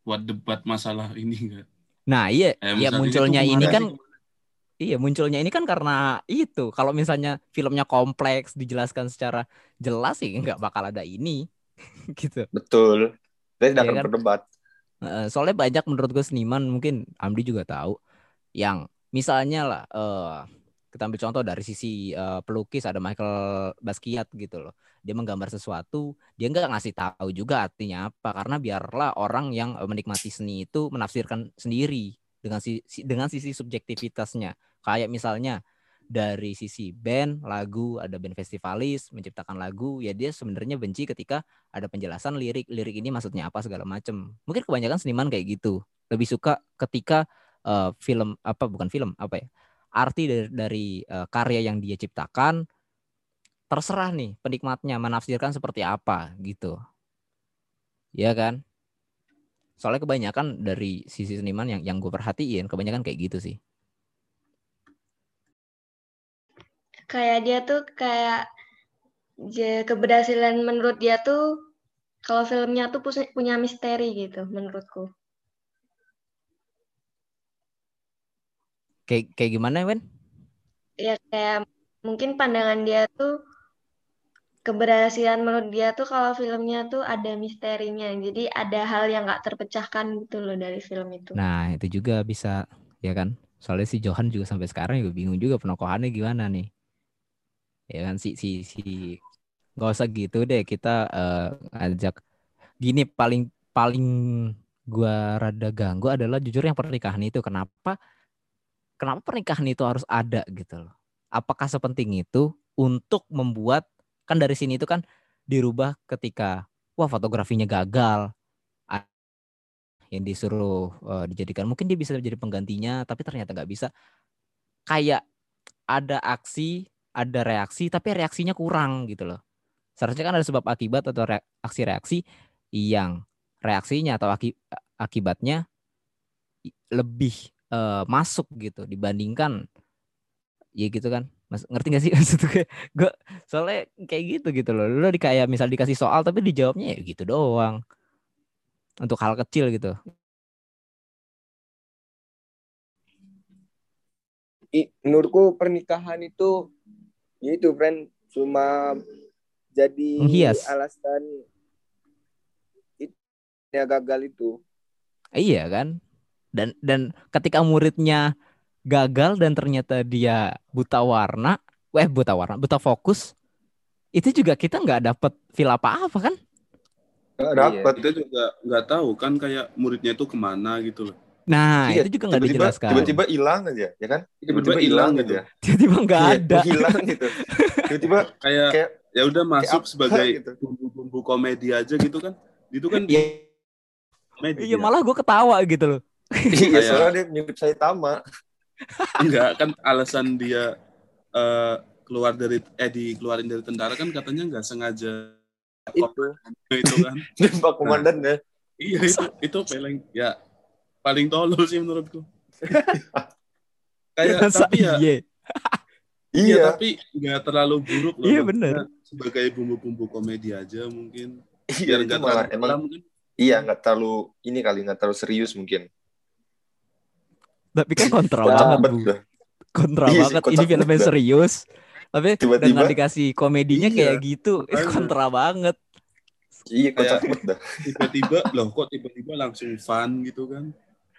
Buat debat masalah ini nggak? Nah, iya, Kayak ya munculnya itu ini kan sih? iya, munculnya ini kan karena itu. Kalau misalnya filmnya kompleks dijelaskan secara jelas sih nggak bakal ada ini gitu. Betul. Saya tidak Iya akan kan? berdebat. Eh, Soalnya banyak menurut gue seniman mungkin Amdi juga tahu yang misalnya lah eh kita ambil contoh dari sisi eh, pelukis ada Michael Basquiat gitu loh. Dia menggambar sesuatu, dia nggak ngasih tahu juga artinya apa karena biarlah orang yang menikmati seni itu menafsirkan sendiri dengan si, si- dengan sisi subjektivitasnya. Kayak misalnya dari sisi band, lagu, ada band festivalis menciptakan lagu, ya dia sebenarnya benci ketika ada penjelasan lirik lirik ini maksudnya apa segala macem mungkin kebanyakan seniman kayak gitu lebih suka ketika eh, film apa bukan film apa ya arti dari dari eh, karya yang dia ciptakan terserah nih penikmatnya menafsirkan seperti apa gitu. Ya kan? Soalnya kebanyakan dari sisi seniman yang yang gue perhatiin kebanyakan kayak gitu sih. Kayak dia tuh kayak keberhasilan menurut dia tuh kalau filmnya tuh punya misteri gitu menurutku. Kayak kayak gimana Wen? Ya kayak mungkin pandangan dia tuh keberhasilan menurut dia tuh kalau filmnya tuh ada misterinya. Jadi ada hal yang nggak terpecahkan gitu loh dari film itu. nah itu juga bisa ya kan? Soalnya si Johan juga sampai sekarang juga bingung juga penokohannya gimana nih. Ya kan si si si nggak usah gitu deh kita eh, ajak gini paling paling gua rada ganggu adalah jujur yang pernikahan itu. Kenapa kenapa pernikahan itu harus ada gitu loh? Apakah sepenting itu untuk membuat kan dari sini itu kan dirubah ketika wah fotografinya gagal. Yang disuruh eh, dijadikan mungkin dia bisa jadi penggantinya tapi ternyata nggak bisa. Kayak ada aksi ada reaksi tapi reaksinya kurang gitu loh. Seharusnya kan ada sebab akibat atau re- aksi reaksi yang reaksinya atau aki- akibatnya lebih eh, masuk gitu dibandingkan ya gitu kan. Mas, ngerti gak sih maksud gue? Gue soalnya kayak gitu gitu loh. Lo di kayak misal dikasih soal tapi dijawabnya ya gitu doang. Untuk hal kecil gitu. I- menurutku pernikahan itu ya itu friend. Cuma jadi Menghias. alasan itu ya gagal itu. Iya kan? Dan dan ketika muridnya gagal dan ternyata dia buta warna, eh buta warna, buta fokus, itu juga kita nggak dapet feel apa-apa kan? Nggak Iya. dapat. Kita juga nggak tahu kan kayak muridnya itu ke mana gitu loh. Nah Iya, itu juga nggak dijelaskan. tiba-tiba hilang aja, ya kan? Tiba-tiba hilang gitu. aja. Tiba-tiba nggak Iya, ada. Hilang gitu. Tiba-tiba Kayak kayak ya udah masuk apa sebagai gitu. bumbu-bumbu komedi aja gitu kan. Itu kan Iya. komedi. Iya ya. malah gue ketawa gitu loh. Iya, Kayak- soalnya dia mirip Saitama. Enggak kan alasan dia eh, keluar dari eh dikeluarin dari tentara kan katanya nggak sengaja itu itu kan. Pak Komandan ya. iya itu itu paling ya paling tolol sih menurutku. kayak Masa tapi ya iya? iya Iya. tapi nggak terlalu buruk loh Iya, bener. sebagai bumbu-bumbu komedi aja mungkin Iya, biar itu nggak malah terlalu emang dalam mungkin iya nggak terlalu ini kali nggak terlalu serius mungkin. Tapi kan kontra banget, Bu. dah. Kontra Iya banget. Ini filmnya banget. serius. Tapi Tiba-tiba- dengan dikasih komedinya Iya. kayak gitu, Makanya. kontra banget. Iya kocak Kayak- banget dah. tiba-tiba loh kok tiba-tiba langsung fun gitu kan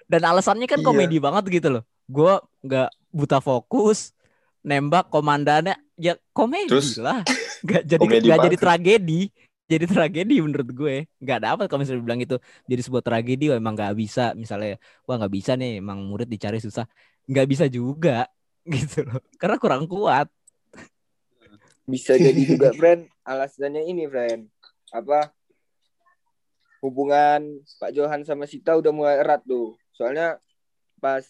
Dan alasannya kan Iya. komedi banget gitu loh. Gue nggak buta fokus, nembak komandannya ya komedi Terus, lah. Nggak jadi nggak jadi tragedi. Jadi tragedi menurut gue. Nggak dapat kalau misalnya bilang itu jadi sebuah tragedi. Wah, emang nggak bisa. Misalnya, wah nggak bisa nih. Emang murid dicari susah. Nggak bisa juga gitu loh. Karena kurang kuat. Bisa jadi juga, friend. Alasannya ini, friend. Apa? Hubungan Pak Johan sama Sita udah mulai erat tuh. Soalnya pas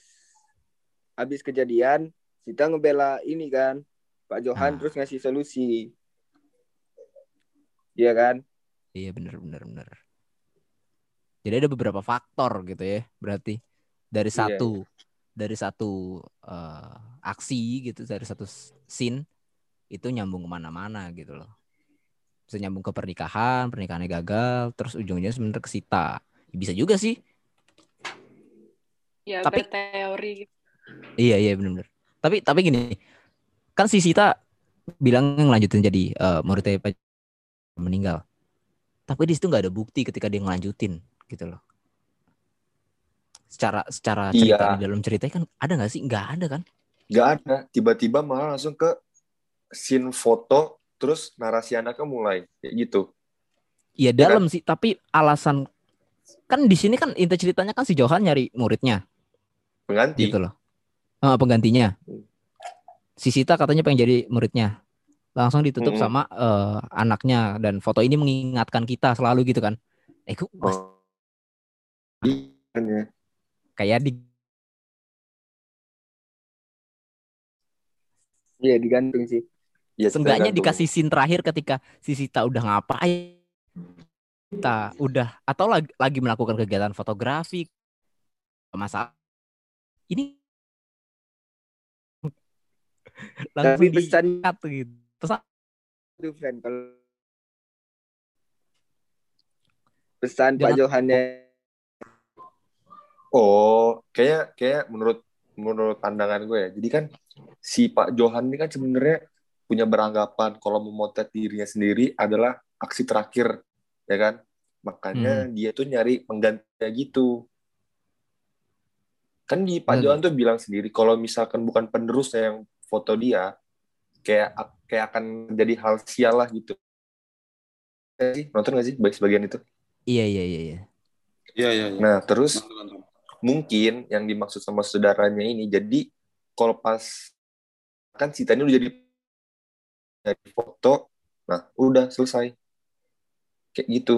habis kejadian, Sita ngebela ini kan. Pak Johan Ah. terus ngasih solusi. Iya kan? Iya bener bener bener. Jadi ada beberapa faktor gitu ya. Berarti dari Iya, satu dari satu eh, aksi gitu dari satu scene itu nyambung ke mana-mana gitu loh. Bisa nyambung ke pernikahan, pernikahannya gagal, terus ujungnya sebenarnya ke Sita. Bisa juga sih. Ya Tapi- berteori gitu. Iya iya benar-benar. Tapi tapi gini, kan si Sita bilang ngelanjutin jadi eh, muridnya Pak meninggal. Tapi di situ nggak ada bukti ketika dia ngelanjutin gitu loh. Secara secara cerita Iya. di dalam ceritanya kan ada nggak sih? Nggak ada kan? Nggak ada. Tiba-tiba malah langsung ke scene foto terus narasi anaknya mulai kayak gitu. Iya kan? dalam sih, tapi alasan kan di sini kan inti ceritanya kan si Johan nyari muridnya Pengganti. gitu loh. Eh, penggantinya. Si Sita katanya pengen jadi muridnya. Langsung ditutup Mm-mm. sama eh, anaknya dan foto ini mengingatkan kita selalu gitu kan. Eh kok mas- Oh. Iya. kayak di Iya, digantung sih. Iya, Seenggaknya dikasih scene terakhir ketika si Sita udah ngapain. Sita udah atau lagi, lagi melakukan kegiatan fotografi. Masalah. Ini langsung cut gitu. Pesan itu, friend. Kalau pesan Pak Johannya Oh, kayak kayak menurut menurut pandangan gue ya. Jadi kan si Pak Johan ini kan sebenarnya punya beranggapan kalau memotret dirinya sendiri adalah aksi terakhir, ya kan? Makanya dia tuh nyari penggantinya gitu. Kan di Pak Bener. Johan tuh bilang sendiri kalau misalkan bukan penerusnya yang foto dia, kayak kayak akan jadi hal sial lah gitu. Sih, nonton gak sih baik sebagian itu? iya iya iya iya. iya iya iya Nah, terus Nonton, nonton. mungkin yang dimaksud sama saudaranya ini jadi kalau pas kan si Tani udah jadi dari foto nah udah selesai kayak gitu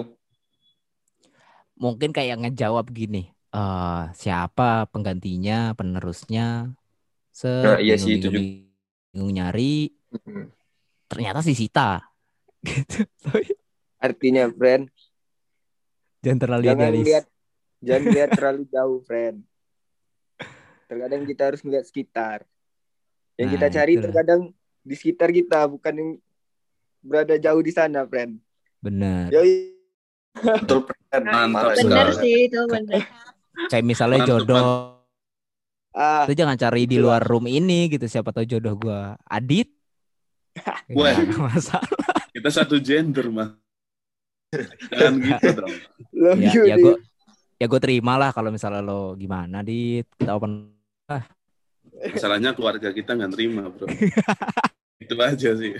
Mungkin kayak ngejawab gini. eh siapa penggantinya, penerusnya? Se Nah, iya sih, itu juga. Bingung nyari ternyata si Sita gitu artinya, friend. jangan terlalu Jangan idealis lihat jangan lihat terlalu jauh, friend. Terkadang kita harus melihat sekitar. Yang Nah, kita cari itulah. terkadang di sekitar kita, bukan yang berada jauh di sana, friend. bener Yoi. betul Pren. Mantap Parah Bener sekali. sih itu bener. kayak misalnya jodoh Ah, itu jangan cari di luar room ini gitu siapa tahu jodoh gua Adit. Wah. Ya, nggak masalah. Kita satu gender mah jangan gitu dong. Love ya you, ya Dit. gue ya gue terima lah kalau misalnya lo gimana Dit kita open masalahnya keluarga kita nggak terima bro. Itu aja sih.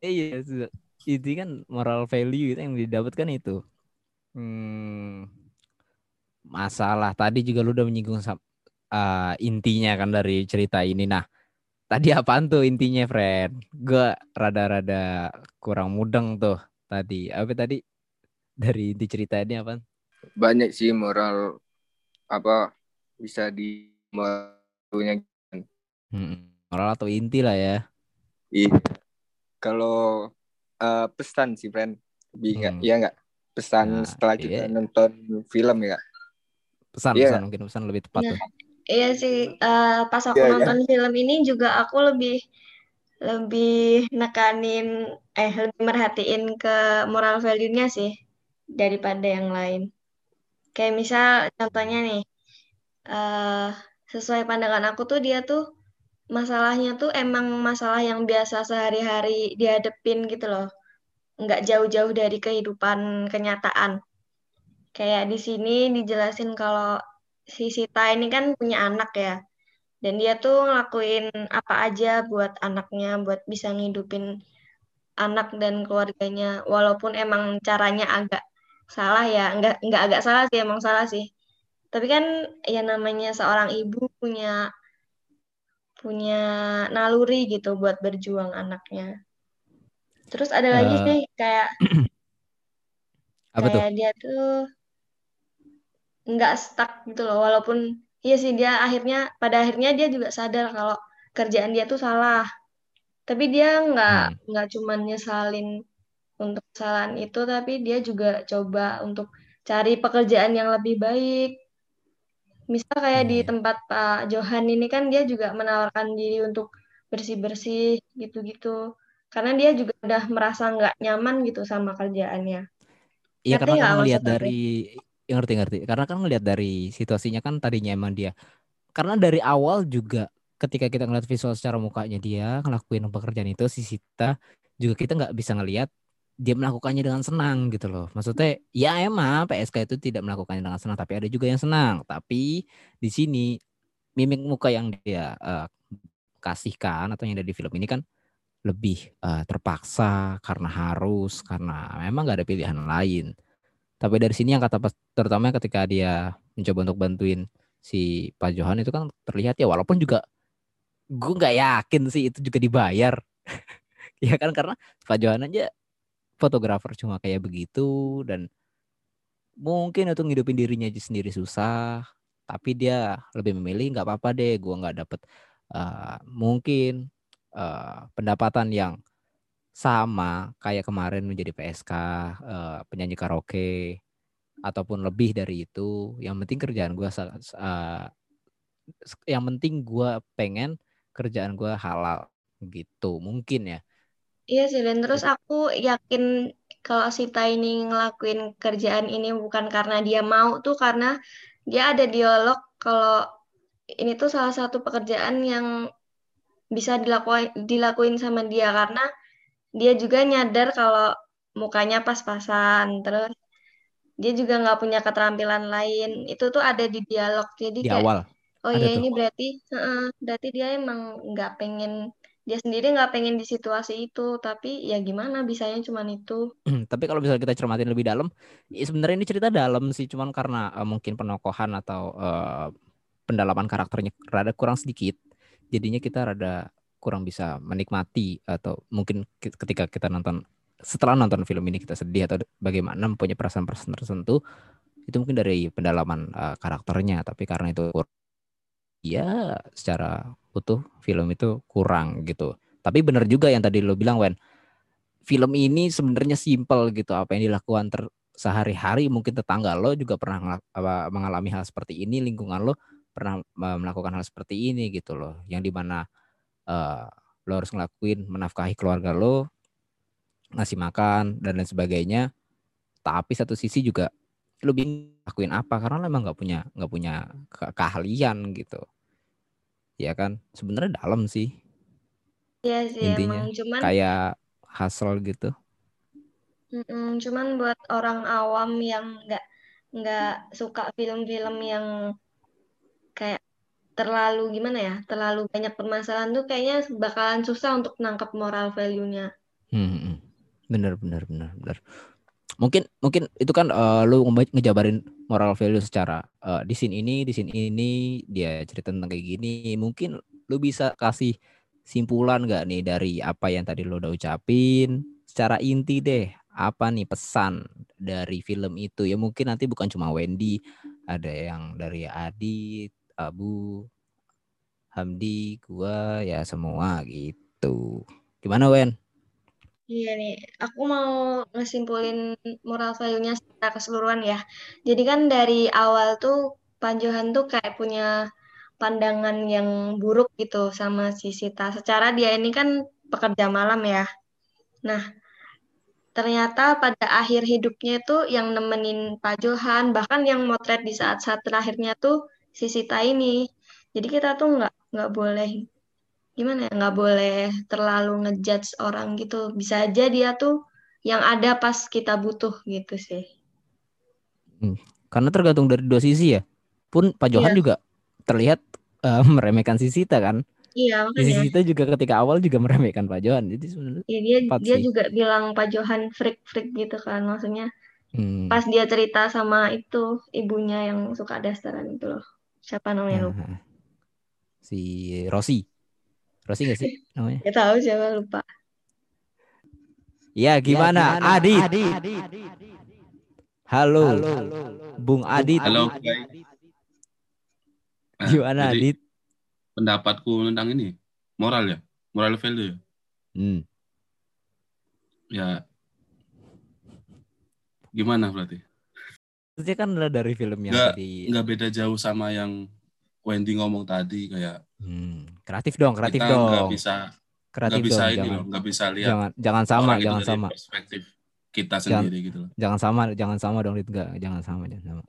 Iya su- itu kan moral value itu yang didapatkan itu. Hmm, masalah tadi juga lu udah menyinggung eh, intinya kan dari cerita ini nah tadi apaan tuh intinya friend gue rada-rada kurang mudeng tuh tadi apa tadi dari inti cerita ini apa Banyak sih moral apa bisa di punya hmm, moral atau inti lah ya Iya. Kalau eh, pesan sih, friend. Bi? Hmm. Iya nggak? Pesan Nah, setelah iya. kita nonton film ya. Pesan Iya. pesan mungkin pesan lebih tepat Nah. tuh Iya sih, eh, pas aku Iya, iya. nonton film ini juga aku lebih lebih nekanin eh lebih merhatiin ke moral value-nya sih daripada yang lain. Kayak misal contohnya nih, eh sesuai pandangan aku tuh dia tuh masalahnya tuh emang masalah yang biasa sehari-hari dihadepin gitu loh. Nggak jauh-jauh dari kehidupan kenyataan. Kayak di sini dijelasin kalau si Sita ini kan punya anak ya. Dan dia tuh ngelakuin apa aja buat anaknya, buat bisa ngidupin anak dan keluarganya. Walaupun emang caranya agak salah ya, nggak nggak agak salah sih, emang salah sih. Tapi kan ya namanya seorang ibu punya punya naluri gitu buat berjuang anaknya. Terus ada lagi Eh, sih kayak Apa tuh? kayak dia tuh nggak stuck gitu loh. Walaupun iya sih dia akhirnya pada akhirnya dia juga sadar kalau kerjaan dia tuh salah. Tapi dia nggak Hmm. nggak cuman nyesalin untuk kesalahan itu tapi dia juga coba untuk cari pekerjaan yang lebih baik. Misal kayak Iya, di tempat Pak Johan ini kan dia juga menawarkan diri untuk bersih-bersih gitu-gitu. Karena dia juga udah merasa nggak nyaman gitu sama kerjaannya. Iya karena maksud aku? dari ya, ngerti ngerti. Karena kan ngelihat dari situasinya kan tadinya emang dia. Karena dari awal juga ketika kita ngeliat visual secara mukanya dia ngelakuin pekerjaan itu si Sita juga kita nggak bisa ngelihat dia melakukannya dengan senang gitu loh. Maksudnya ya emang PSK itu tidak melakukannya dengan senang tapi ada juga yang senang. Tapi di sini mimik muka yang dia eh, kasihkan atau yang ada di film ini kan lebih eh, terpaksa karena harus karena memang nggak ada pilihan lain. Tapi dari sini yang kata terutama ketika dia mencoba untuk bantuin si Pak Johan itu kan terlihat ya walaupun juga gue nggak yakin sih itu juga dibayar. ya kan karena Pak Johan aja fotografer cuma kayak begitu dan mungkin untuk ngidupin dirinya aja sendiri susah. Tapi dia lebih memilih nggak apa-apa deh, gue nggak dapet eh, mungkin eh, pendapatan yang sama kayak kemarin menjadi PSK eh, penyanyi karaoke ataupun lebih dari itu yang penting kerjaan gue yang penting gue pengen kerjaan gue halal gitu. Mungkin ya. Iya sih, dan terus aku yakin kalau Sita ini ngelakuin kerjaan ini bukan karena dia mau tuh karena dia ada dialog kalau ini tuh salah satu pekerjaan yang bisa dilakuin dilakuin sama dia. Karena dia juga nyadar kalau mukanya pas-pasan, terus dia juga nggak punya keterampilan lain. Itu tuh ada di dialog. Jadi di kayak awal Oh ada iya tuh ini berarti, heeh, berarti dia emang nggak pengen dia sendiri nggak pengen di situasi itu, tapi ya gimana bisanya cuman itu. tapi kalau misalnya kita cermatin lebih dalam ya sebenarnya ini cerita dalam sih cuman karena eh, mungkin penokohan atau eh, pendalaman karakternya rada kurang sedikit jadinya kita rada kurang bisa menikmati atau mungkin ki- ketika kita nonton setelah nonton film ini kita sedih atau bagaimana mempunyai perasaan-perasaan tertentu itu mungkin dari pendalaman eh, karakternya. Tapi karena itu ya secara utuh film itu kurang gitu. Tapi benar juga yang tadi lo bilang Wen. Film ini sebenarnya simpel gitu. Apa yang dilakukan ter sehari-hari mungkin tetangga lo juga pernah mengalami hal seperti ini lingkungan lo pernah eh, melakukan hal seperti ini gitu loh. Yang di mana eh, lo harus ngelakuin menafkahi keluarga lo ngasih makan dan lain sebagainya. Tapi satu sisi juga lo bingung lakuin apa karena lo emang nggak punya nggak punya ke- keahlian gitu. Ya kan? Sebenarnya dalam sih. Iya sih intinya. emang cuman kayak hustle gitu. Mm-mm, cuman buat orang awam yang nggak nggak suka film-film yang kayak terlalu gimana ya, terlalu banyak permasalahan tuh kayaknya bakalan susah untuk nangkep moral value-nya. Hmm, hmm. bener bener bener bener mungkin mungkin itu kan eh, lu nge- ngejabarin moral value secara eh, di scene ini di scene ini dia cerita tentang kayak gini mungkin lu bisa kasih simpulan nggak nih dari apa yang tadi lu udah ucapin secara inti deh apa nih pesan dari film itu ya mungkin nanti bukan cuma Wendy ada yang dari Adit Abu Hamdi gua ya semua gitu gimana Wen Iya nih, aku mau ngesimpulin moral value-nya secara keseluruhan ya. Jadi kan dari awal tuh Pak Johan tuh kayak punya pandangan yang buruk gitu sama si Sita. Secara dia ini kan pekerja malam ya. Nah, ternyata pada akhir hidupnya itu yang nemenin Pak Johan, bahkan yang motret di saat-saat terakhirnya tuh si Sita ini. Jadi kita tuh nggak nggak boleh gimana ya nggak boleh terlalu ngejudge orang gitu. Bisa aja dia tuh yang ada pas kita butuh gitu sih. Hmm. Karena tergantung dari dua sisi ya. Pun Pak Johan Iya. juga terlihat eh, meremehkan si Sita kan. Iya, makanya. Sita juga ketika awal juga meremehkan Pak Johan. Jadi sebenarnya Ya, dia dia sih. juga bilang Pak Johan freak-freak gitu kan. Maksudnya Hmm. pas dia cerita sama itu ibunya yang suka dasteran itu loh. Siapa namanya lupa. Nah, si Rosi. Rosi gak sih namanya? Gak tahu siapa lupa. Ya gimana, Adit? Halo. Bung Adit. Halo, baik. Nah, Gimana jadi Adit? pendapatku tentang ini moral ya, moral value ya. Hmm. Ya, gimana berarti? Maksudnya kan adalah dari film yang Nggak, tadi. Nggak beda jauh sama yang Wendy ngomong tadi kayak Hmm. Kreatif dong, kreatif kita nggak dong. bisa Kreatif nggak bisa dong, ini jangan, loh, nggak bisa lihat jangan jangan sama, itu jangan sama. perspektif kita Jangan- sendiri gitu loh. Jangan sama, jangan sama dong, Dit. Enggak, jangan sama, jangan sama.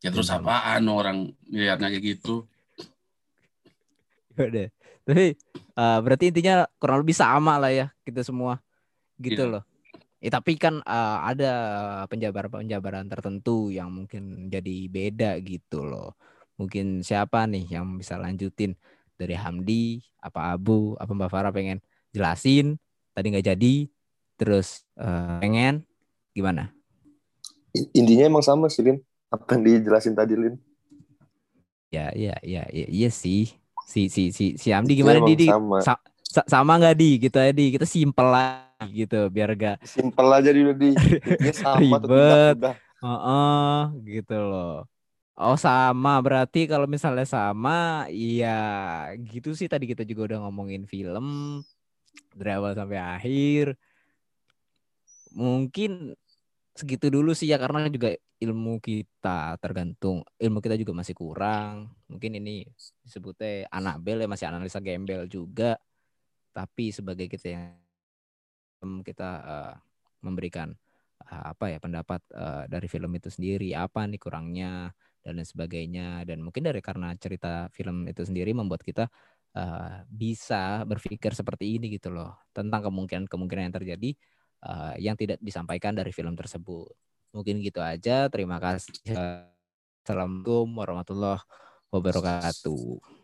Ya terus Jangan sama. apaan orang lihatnya kayak gitu? Udah. Tapi eh, berarti intinya kurang lebih sama lah ya kita semua. Gitu Iya. loh. Ya, tapi kan eh, ada penjabaran-penjabaran tertentu yang mungkin jadi beda gitu loh. Mungkin siapa nih yang bisa lanjutin dari Hamdi, apa Abu, apa Mbak Farah pengen jelasin, tadi nggak jadi, terus eh, pengen gimana? Intinya emang sama sih, Lin. Apa yang dijelasin tadi, Lin? Ya, ya, ya, ya, iya sih. Si si si si Hamdi gimana Didi? sama. Sa- sa- sama nggak di gitu ya di kita simpel lagi gitu biar gak Simpel aja di di. Sama Ribet. udah. Heeh, gitu loh. Oh sama berarti kalau misalnya sama iya gitu sih tadi kita juga udah ngomongin film dari awal sampai akhir. Mungkin segitu dulu sih ya karena juga ilmu kita tergantung ilmu kita juga masih kurang. Mungkin ini disebutnya Anabel ya masih analisa gembel juga. Tapi sebagai kita yang kita eh, memberikan eh, apa ya pendapat eh, dari film itu sendiri apa nih kurangnya dan lain sebagainya. Dan mungkin dari karena cerita film itu sendiri membuat kita eh, bisa berpikir seperti ini gitu loh tentang kemungkinan-kemungkinan yang terjadi eh, yang tidak disampaikan dari film tersebut. Mungkin gitu aja. Terima kasih. Assalamualaikum warahmatullahi wabarakatuh